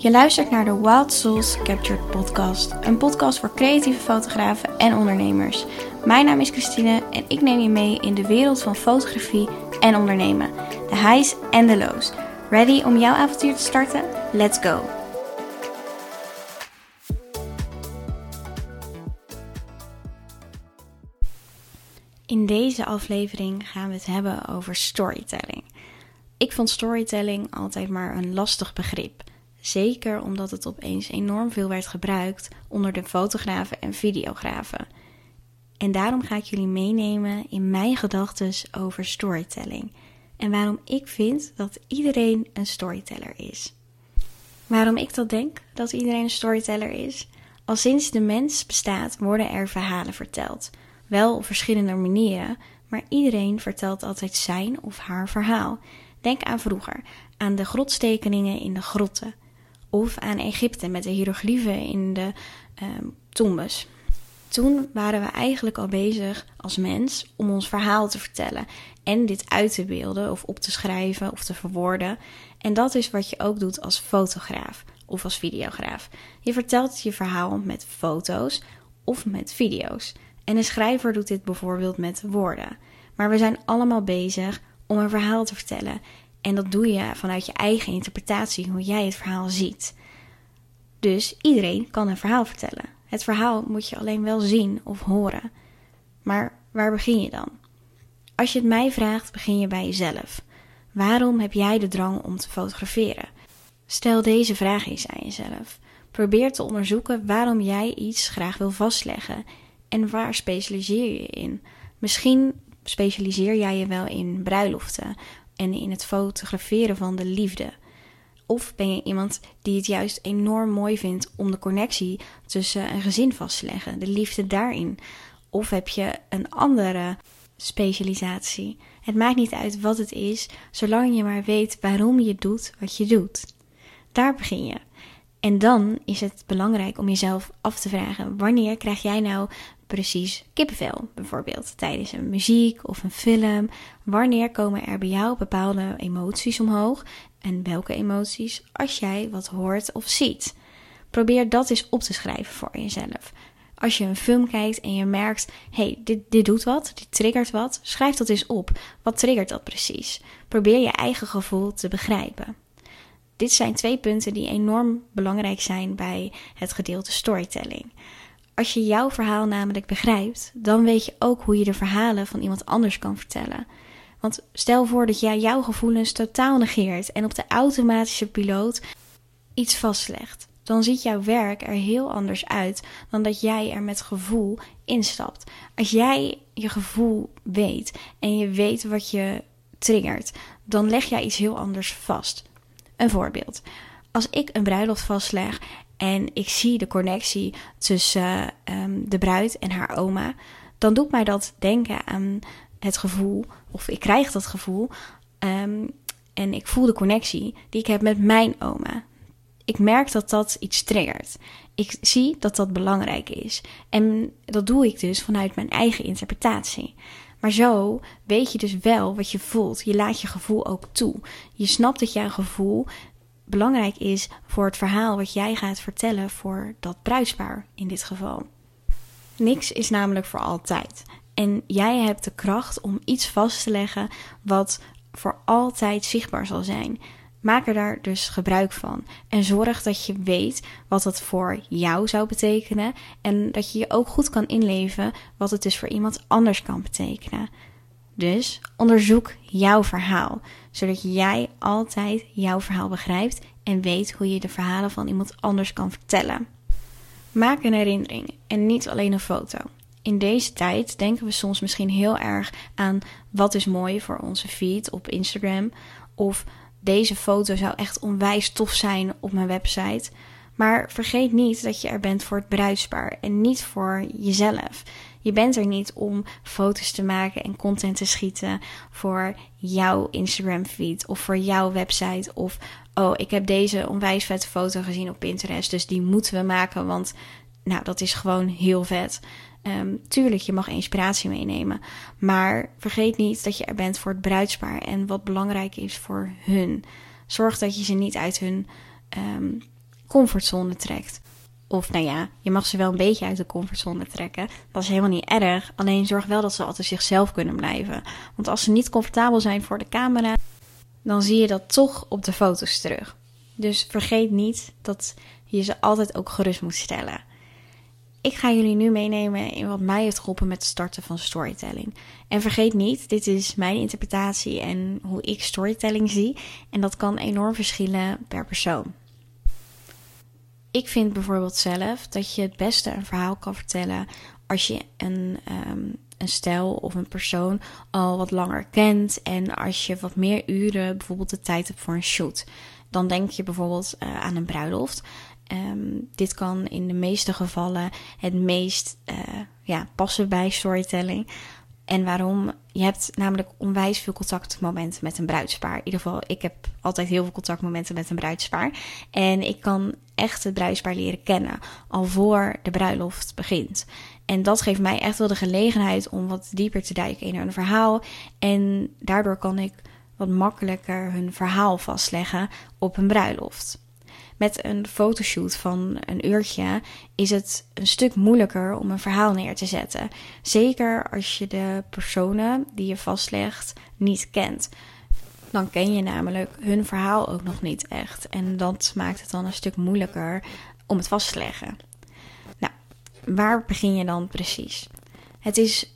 Je luistert naar de Wild Souls Captured podcast, een podcast voor creatieve fotografen en ondernemers. Mijn naam is Christine en ik neem je mee in de wereld van fotografie en ondernemen. De highs en de lows. Ready om jouw avontuur te starten? Let's go! In deze aflevering gaan we het hebben over storytelling. Ik vond storytelling altijd maar een lastig begrip. Zeker omdat het opeens enorm veel werd gebruikt onder de fotografen en videografen. En daarom ga ik jullie meenemen in mijn gedachten over storytelling. En waarom ik vind dat iedereen een storyteller is. Waarom ik dat denk dat iedereen een storyteller is? Al sinds de mens bestaat worden er verhalen verteld. Wel op verschillende manieren, maar iedereen vertelt altijd zijn of haar verhaal. Denk aan vroeger, aan de grotstekeningen in de grotten. Of aan Egypte met de hieroglyphen in de um, tombes. Toen waren we eigenlijk al bezig als mens om ons verhaal te vertellen en dit uit te beelden of op te schrijven of te verwoorden. En dat is wat je ook doet als fotograaf of als videograaf. Je vertelt je verhaal met foto's of met video's. En een schrijver doet dit bijvoorbeeld met woorden. Maar we zijn allemaal bezig om een verhaal te vertellen. En dat doe je vanuit je eigen interpretatie, hoe jij het verhaal ziet. Dus iedereen kan een verhaal vertellen. Het verhaal moet je alleen wel zien of horen. Maar waar begin je dan? Als je het mij vraagt, begin je bij jezelf. Waarom heb jij de drang om te fotograferen? Stel deze vraag eens aan jezelf. Probeer te onderzoeken waarom jij iets graag wil vastleggen en waar specialiseer je in. Misschien specialiseer jij je wel in bruiloften en in het fotograferen van de liefde. Of ben je iemand die het juist enorm mooi vindt om de connectie tussen een gezin vast te leggen, de liefde daarin? Of heb je een andere specialisatie? Het maakt niet uit wat het is, zolang je maar weet waarom je doet wat je doet. Daar begin je. En dan is het belangrijk om jezelf af te vragen: wanneer krijg jij nou precies kippenvel, bijvoorbeeld tijdens een muziek of een film? Wanneer komen er bij jou bepaalde emoties omhoog en welke emoties als jij wat hoort of ziet? Probeer dat eens op te schrijven voor jezelf. Als je een film kijkt en je merkt, hey, dit, dit doet wat, dit triggert wat, schrijf dat eens op. Wat triggert dat precies? Probeer je eigen gevoel te begrijpen. Dit zijn twee punten die enorm belangrijk zijn bij het gedeelte storytelling. Als je jouw verhaal namelijk begrijpt, dan weet je ook hoe je de verhalen van iemand anders kan vertellen. Want stel voor dat jij jouw gevoelens totaal negeert en op de automatische piloot iets vastlegt. Dan ziet jouw werk er heel anders uit dan dat jij er met gevoel instapt. Als jij je gevoel weet en je weet wat je triggert, dan leg jij iets heel anders vast. Een voorbeeld. Als ik een bruiloft vastleg en ik zie de connectie tussen um, de bruid en haar oma, dan doet mij dat denken aan het gevoel, of ik krijg dat gevoel, um, en ik voel de connectie die ik heb met mijn oma. Ik merk dat dat iets triggert. Ik zie dat dat belangrijk is. En dat doe ik dus vanuit mijn eigen interpretatie. Maar zo weet je dus wel wat je voelt. Je laat je gevoel ook toe. Je snapt dat jouw gevoel belangrijk is voor het verhaal wat jij gaat vertellen voor dat bruidspaar in dit geval. Niks is namelijk voor altijd. En jij hebt de kracht om iets vast te leggen wat voor altijd zichtbaar zal zijn. Maak er daar dus gebruik van. En zorg dat je weet wat dat voor jou zou betekenen. En dat je je ook goed kan inleven wat het dus voor iemand anders kan betekenen. Dus onderzoek jouw verhaal, zodat jij altijd jouw verhaal begrijpt en weet hoe je de verhalen van iemand anders kan vertellen. Maak een herinnering en niet alleen een foto. In deze tijd denken we soms misschien heel erg aan wat is mooi voor onze feed op Instagram of deze foto zou echt onwijs tof zijn op mijn website. Maar vergeet niet dat je er bent voor het bruidspaar en niet voor jezelf. Je bent er niet om foto's te maken en content te schieten voor jouw Instagram feed of voor jouw website. Of oh, ik heb deze onwijs vette foto gezien op Pinterest, dus die moeten we maken, want nou, dat is gewoon heel vet. Um, tuurlijk, je mag inspiratie meenemen. Maar vergeet niet dat je er bent voor het bruidspaar en wat belangrijk is voor hun. Zorg dat je ze niet uit hun um, comfortzone trekt. Of nou ja, je mag ze wel een beetje uit de comfortzone trekken. Dat is helemaal niet erg. Alleen zorg wel dat ze altijd zichzelf kunnen blijven. Want als ze niet comfortabel zijn voor de camera, dan zie je dat toch op de foto's terug. Dus vergeet niet dat je ze altijd ook gerust moet stellen. Ik ga jullie nu meenemen in wat mij heeft geholpen met het starten van storytelling. En vergeet niet, dit is mijn interpretatie en hoe ik storytelling zie. En dat kan enorm verschillen per persoon. Ik vind bijvoorbeeld zelf dat je het beste een verhaal kan vertellen als je een, um, een stijl of een persoon al wat langer kent en als je wat meer uren bijvoorbeeld de tijd hebt voor een shoot. Dan denk je bijvoorbeeld uh, aan een bruiloft. Um, dit kan in de meeste gevallen het meest uh, ja, passen bij storytelling. En waarom? Je hebt namelijk onwijs veel contactmomenten met een bruidspaar. In ieder geval, ik heb altijd heel veel contactmomenten met een bruidspaar. En ik kan echt het bruidspaar leren kennen al voor de bruiloft begint. En dat geeft mij echt wel de gelegenheid om wat dieper te duiken in hun verhaal. En daardoor kan ik wat makkelijker hun verhaal vastleggen op een bruiloft. Met een fotoshoot van een uurtje is het een stuk moeilijker om een verhaal neer te zetten. Zeker als je de personen die je vastlegt niet kent. Dan ken je namelijk hun verhaal ook nog niet echt. En dat maakt het dan een stuk moeilijker om het vast te leggen. Nou, waar begin je dan precies? Het is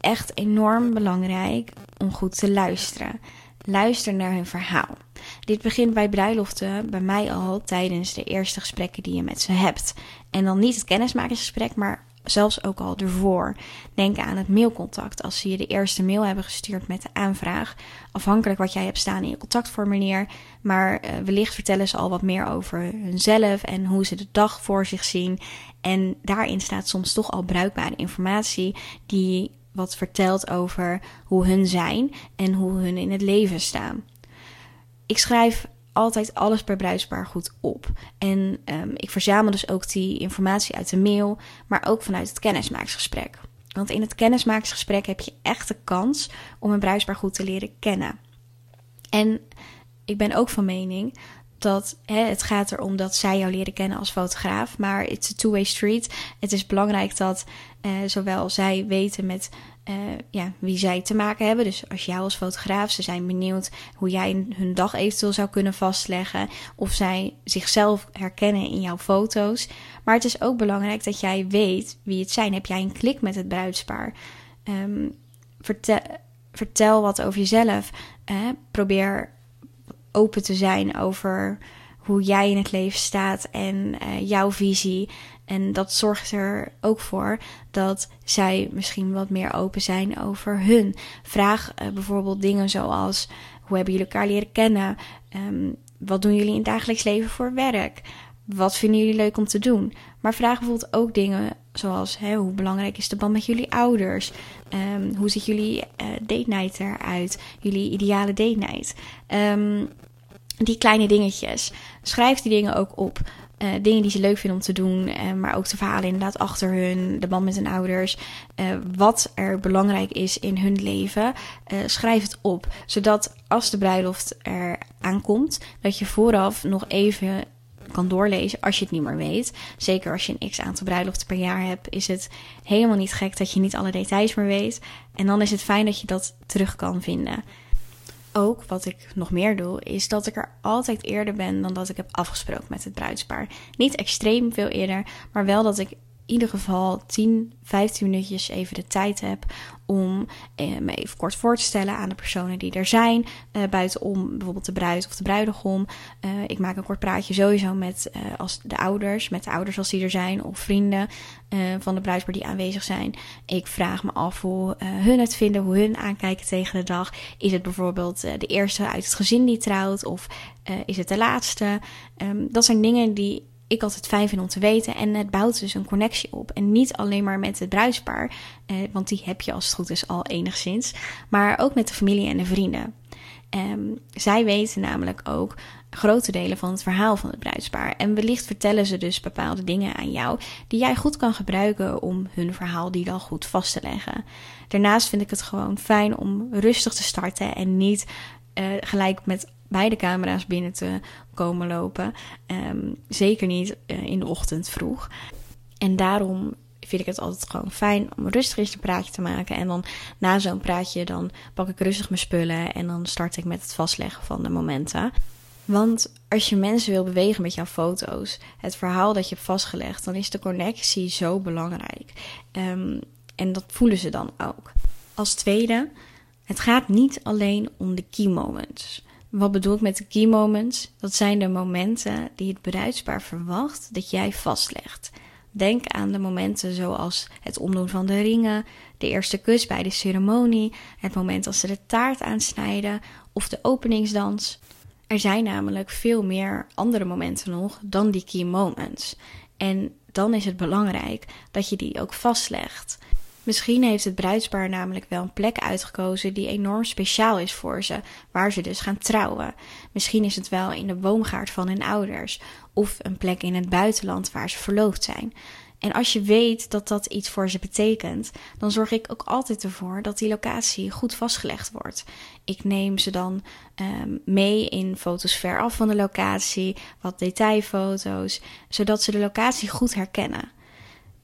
echt enorm belangrijk om goed te luisteren. Luister naar hun verhaal. Dit begint bij bruiloften bij mij al tijdens de eerste gesprekken die je met ze hebt. En dan niet het kennismakingsgesprek, maar zelfs ook al ervoor. Denk aan het mailcontact. Als ze je de eerste mail hebben gestuurd met de aanvraag, afhankelijk wat jij hebt staan in je contactformulier. Maar uh, wellicht vertellen ze al wat meer over hunzelf en hoe ze de dag voor zich zien. En daarin staat soms toch al bruikbare informatie die wat vertelt over hoe hun zijn en hoe hun in het leven staan. Ik schrijf altijd alles per bruidspaar goed op. En um, ik verzamel dus ook die informatie uit de mail, maar ook vanuit het kennismaaksgesprek. Want in het kennismaaksgesprek heb je echt de kans om een bruidspaar goed te leren kennen. En ik ben ook van mening dat hè, het gaat erom dat zij jou leren kennen als fotograaf, maar it's a two-way street. Het is belangrijk dat uh, zowel zij weten met uh, ja, wie zij te maken hebben. Dus als jou als fotograaf, ze zijn benieuwd hoe jij hun dag eventueel zou kunnen vastleggen. Of zij zichzelf herkennen in jouw foto's. Maar het is ook belangrijk dat jij weet wie het zijn. Heb jij een klik met het bruidspaar? Um, vertel, vertel wat over jezelf. Probeer open te zijn over hoe jij in het leven staat en uh, jouw visie. En dat zorgt er ook voor dat zij misschien wat meer open zijn over hun. Vraag uh, bijvoorbeeld dingen zoals: hoe hebben jullie elkaar leren kennen? Um, wat doen jullie in het dagelijks leven voor werk? Wat vinden jullie leuk om te doen? Maar vraag bijvoorbeeld ook dingen zoals: hè, hoe belangrijk is de band met jullie ouders? Um, hoe ziet jullie uh, date night eruit? Jullie ideale date night? Um, die kleine dingetjes. Schrijf die dingen ook op. Uh, dingen die ze leuk vinden om te doen, uh, maar ook de verhalen inderdaad achter hun, de band met hun ouders, uh, wat er belangrijk is in hun leven. schrijf het op, zodat als de bruiloft er aankomt, dat je vooraf nog even kan doorlezen als je het niet meer weet. Zeker als je een x aantal bruiloften per jaar hebt, is het helemaal niet gek dat je niet alle details meer weet. En dan is het fijn dat je dat terug kan vinden ook wat ik nog meer doe, is dat ik er altijd eerder ben dan dat ik heb afgesproken met het bruidspaar. Niet extreem veel eerder, maar wel dat ik in ieder geval 10, 15 minuutjes even de tijd heb om eh, me even kort voor te stellen aan de personen die er zijn. Uh, buitenom bijvoorbeeld de bruid of de bruidegom. Uh, ik maak een kort praatje sowieso met uh, als de ouders, met de ouders als die er zijn, of vrienden van de bruidspaar die aanwezig zijn. Ik vraag me af hoe hun het vinden, hoe hun aankijken tegen de dag. Is het bijvoorbeeld de eerste uit het gezin die trouwt, of is het de laatste? Um, dat zijn dingen die ik altijd fijn vind om te weten. En het bouwt dus een connectie op. En niet alleen maar met het bruidspaar, eh, want die heb je als het goed is al enigszins. Maar ook met de familie en de vrienden. Um, zij weten namelijk ook grote delen van het verhaal van het bruidspaar. En wellicht vertellen ze dus bepaalde dingen aan jou die jij goed kan gebruiken om hun verhaal die dan goed vast te leggen. Daarnaast vind ik het gewoon fijn om rustig te starten en niet uh, gelijk met bij de camera's binnen te komen lopen. Ehm, zeker niet eh, in de ochtend vroeg. En daarom vind ik het altijd gewoon fijn om rustig eens een praatje te maken. En dan na zo'n praatje, dan pak ik rustig mijn spullen en dan start ik met het vastleggen van de momenten. Want als je mensen wil bewegen met jouw foto's, het verhaal dat je hebt vastgelegd, dan is de connectie zo belangrijk. Um, en dat voelen ze dan ook. Als tweede, het gaat niet alleen om de key moments. Wat bedoel ik met de key moments? Dat zijn de momenten die het bruidspaar verwacht dat jij vastlegt. Denk aan de momenten zoals het omdoen van de ringen, de eerste kus bij de ceremonie, het moment als ze de taart aansnijden of de openingsdans. Er zijn namelijk veel meer andere momenten nog dan die key moments. En dan is het belangrijk dat je die ook vastlegt. Misschien heeft het bruidspaar namelijk wel een plek uitgekozen die enorm speciaal is voor ze, waar ze dus gaan trouwen. Misschien is het wel in de boomgaard van hun ouders, of een plek in het buitenland waar ze verloofd zijn. En als je weet dat dat iets voor ze betekent, dan zorg ik ook altijd ervoor dat die locatie goed vastgelegd wordt. Ik neem ze dan um, mee in foto's veraf van de locatie, wat detailfoto's, zodat ze de locatie goed herkennen.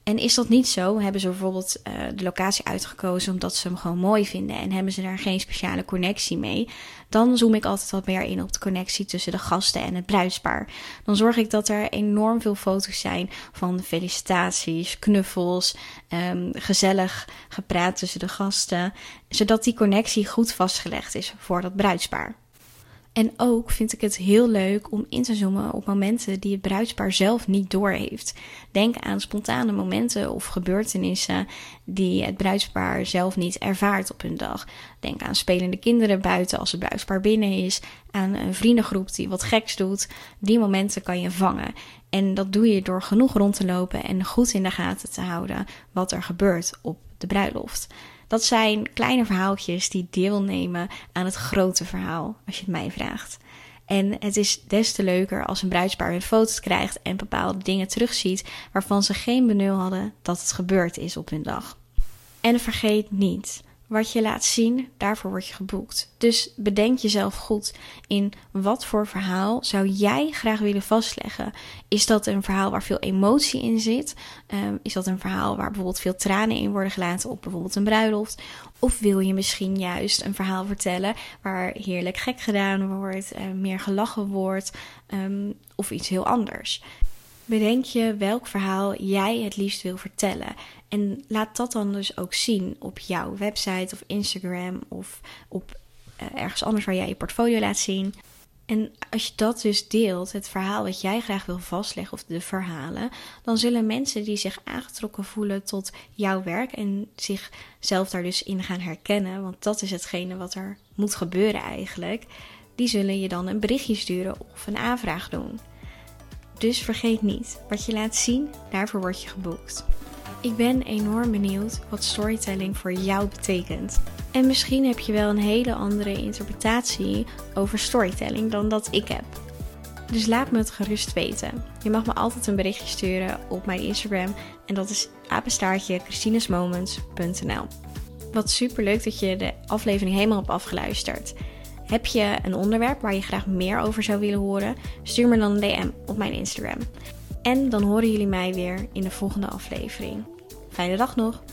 En is dat niet zo, hebben ze bijvoorbeeld uh, de locatie uitgekozen omdat ze hem gewoon mooi vinden en hebben ze daar geen speciale connectie mee, dan zoom ik altijd wat meer in op de connectie tussen de gasten en het bruidspaar. Dan zorg ik dat er enorm veel foto's zijn van felicitaties, knuffels, um, gezellig gepraat tussen de gasten, zodat die connectie goed vastgelegd is voor dat bruidspaar. En ook vind ik het heel leuk om in te zoomen op momenten die het bruidspaar zelf niet doorheeft. Denk aan spontane momenten of gebeurtenissen die het bruidspaar zelf niet ervaart op hun dag. Denk aan spelende kinderen buiten als het bruidspaar binnen is, aan een vriendengroep die wat geks doet. Die momenten kan je vangen. En dat doe je door genoeg rond te lopen en goed in de gaten te houden wat er gebeurt op de bruiloft. Dat zijn kleine verhaaltjes die deelnemen aan het grote verhaal, als je het mij vraagt. En het is des te leuker als een bruidspaar een foto's krijgt en bepaalde dingen terugziet waarvan ze geen benul hadden dat het gebeurd is op hun dag. En vergeet niet, wat je laat zien, daarvoor word je geboekt. Dus bedenk jezelf goed in wat voor verhaal zou jij graag willen vastleggen. Is dat een verhaal waar veel emotie in zit? Um, is dat een verhaal waar bijvoorbeeld veel tranen in worden gelaten op bijvoorbeeld een bruiloft? Of wil je misschien juist een verhaal vertellen waar heerlijk gek gedaan wordt, uh, meer gelachen wordt um, of iets heel anders? Bedenk je welk verhaal jij het liefst wil vertellen. En laat dat dan dus ook zien op jouw website of Instagram of op uh, ergens anders waar jij je portfolio laat zien. En als je dat dus deelt, het verhaal wat jij graag wil vastleggen of de verhalen, dan zullen mensen die zich aangetrokken voelen tot jouw werk en zichzelf daar dus in gaan herkennen, want dat is hetgene wat er moet gebeuren eigenlijk, die zullen je dan een berichtje sturen of een aanvraag doen. Dus vergeet niet, wat je laat zien, daarvoor word je geboekt. Ik ben enorm benieuwd wat storytelling voor jou betekent. En misschien heb je wel een hele andere interpretatie over storytelling dan dat ik heb. Dus laat me het gerust weten. Je mag me altijd een berichtje sturen op mijn Instagram en dat is apenstaartje christinesmoments.nl. Wat super leuk dat je de aflevering helemaal hebt afgeluisterd. Heb je een onderwerp waar je graag meer over zou willen horen? Stuur me dan een DM op mijn Instagram. En dan horen jullie mij weer in de volgende aflevering. Fijne dag nog!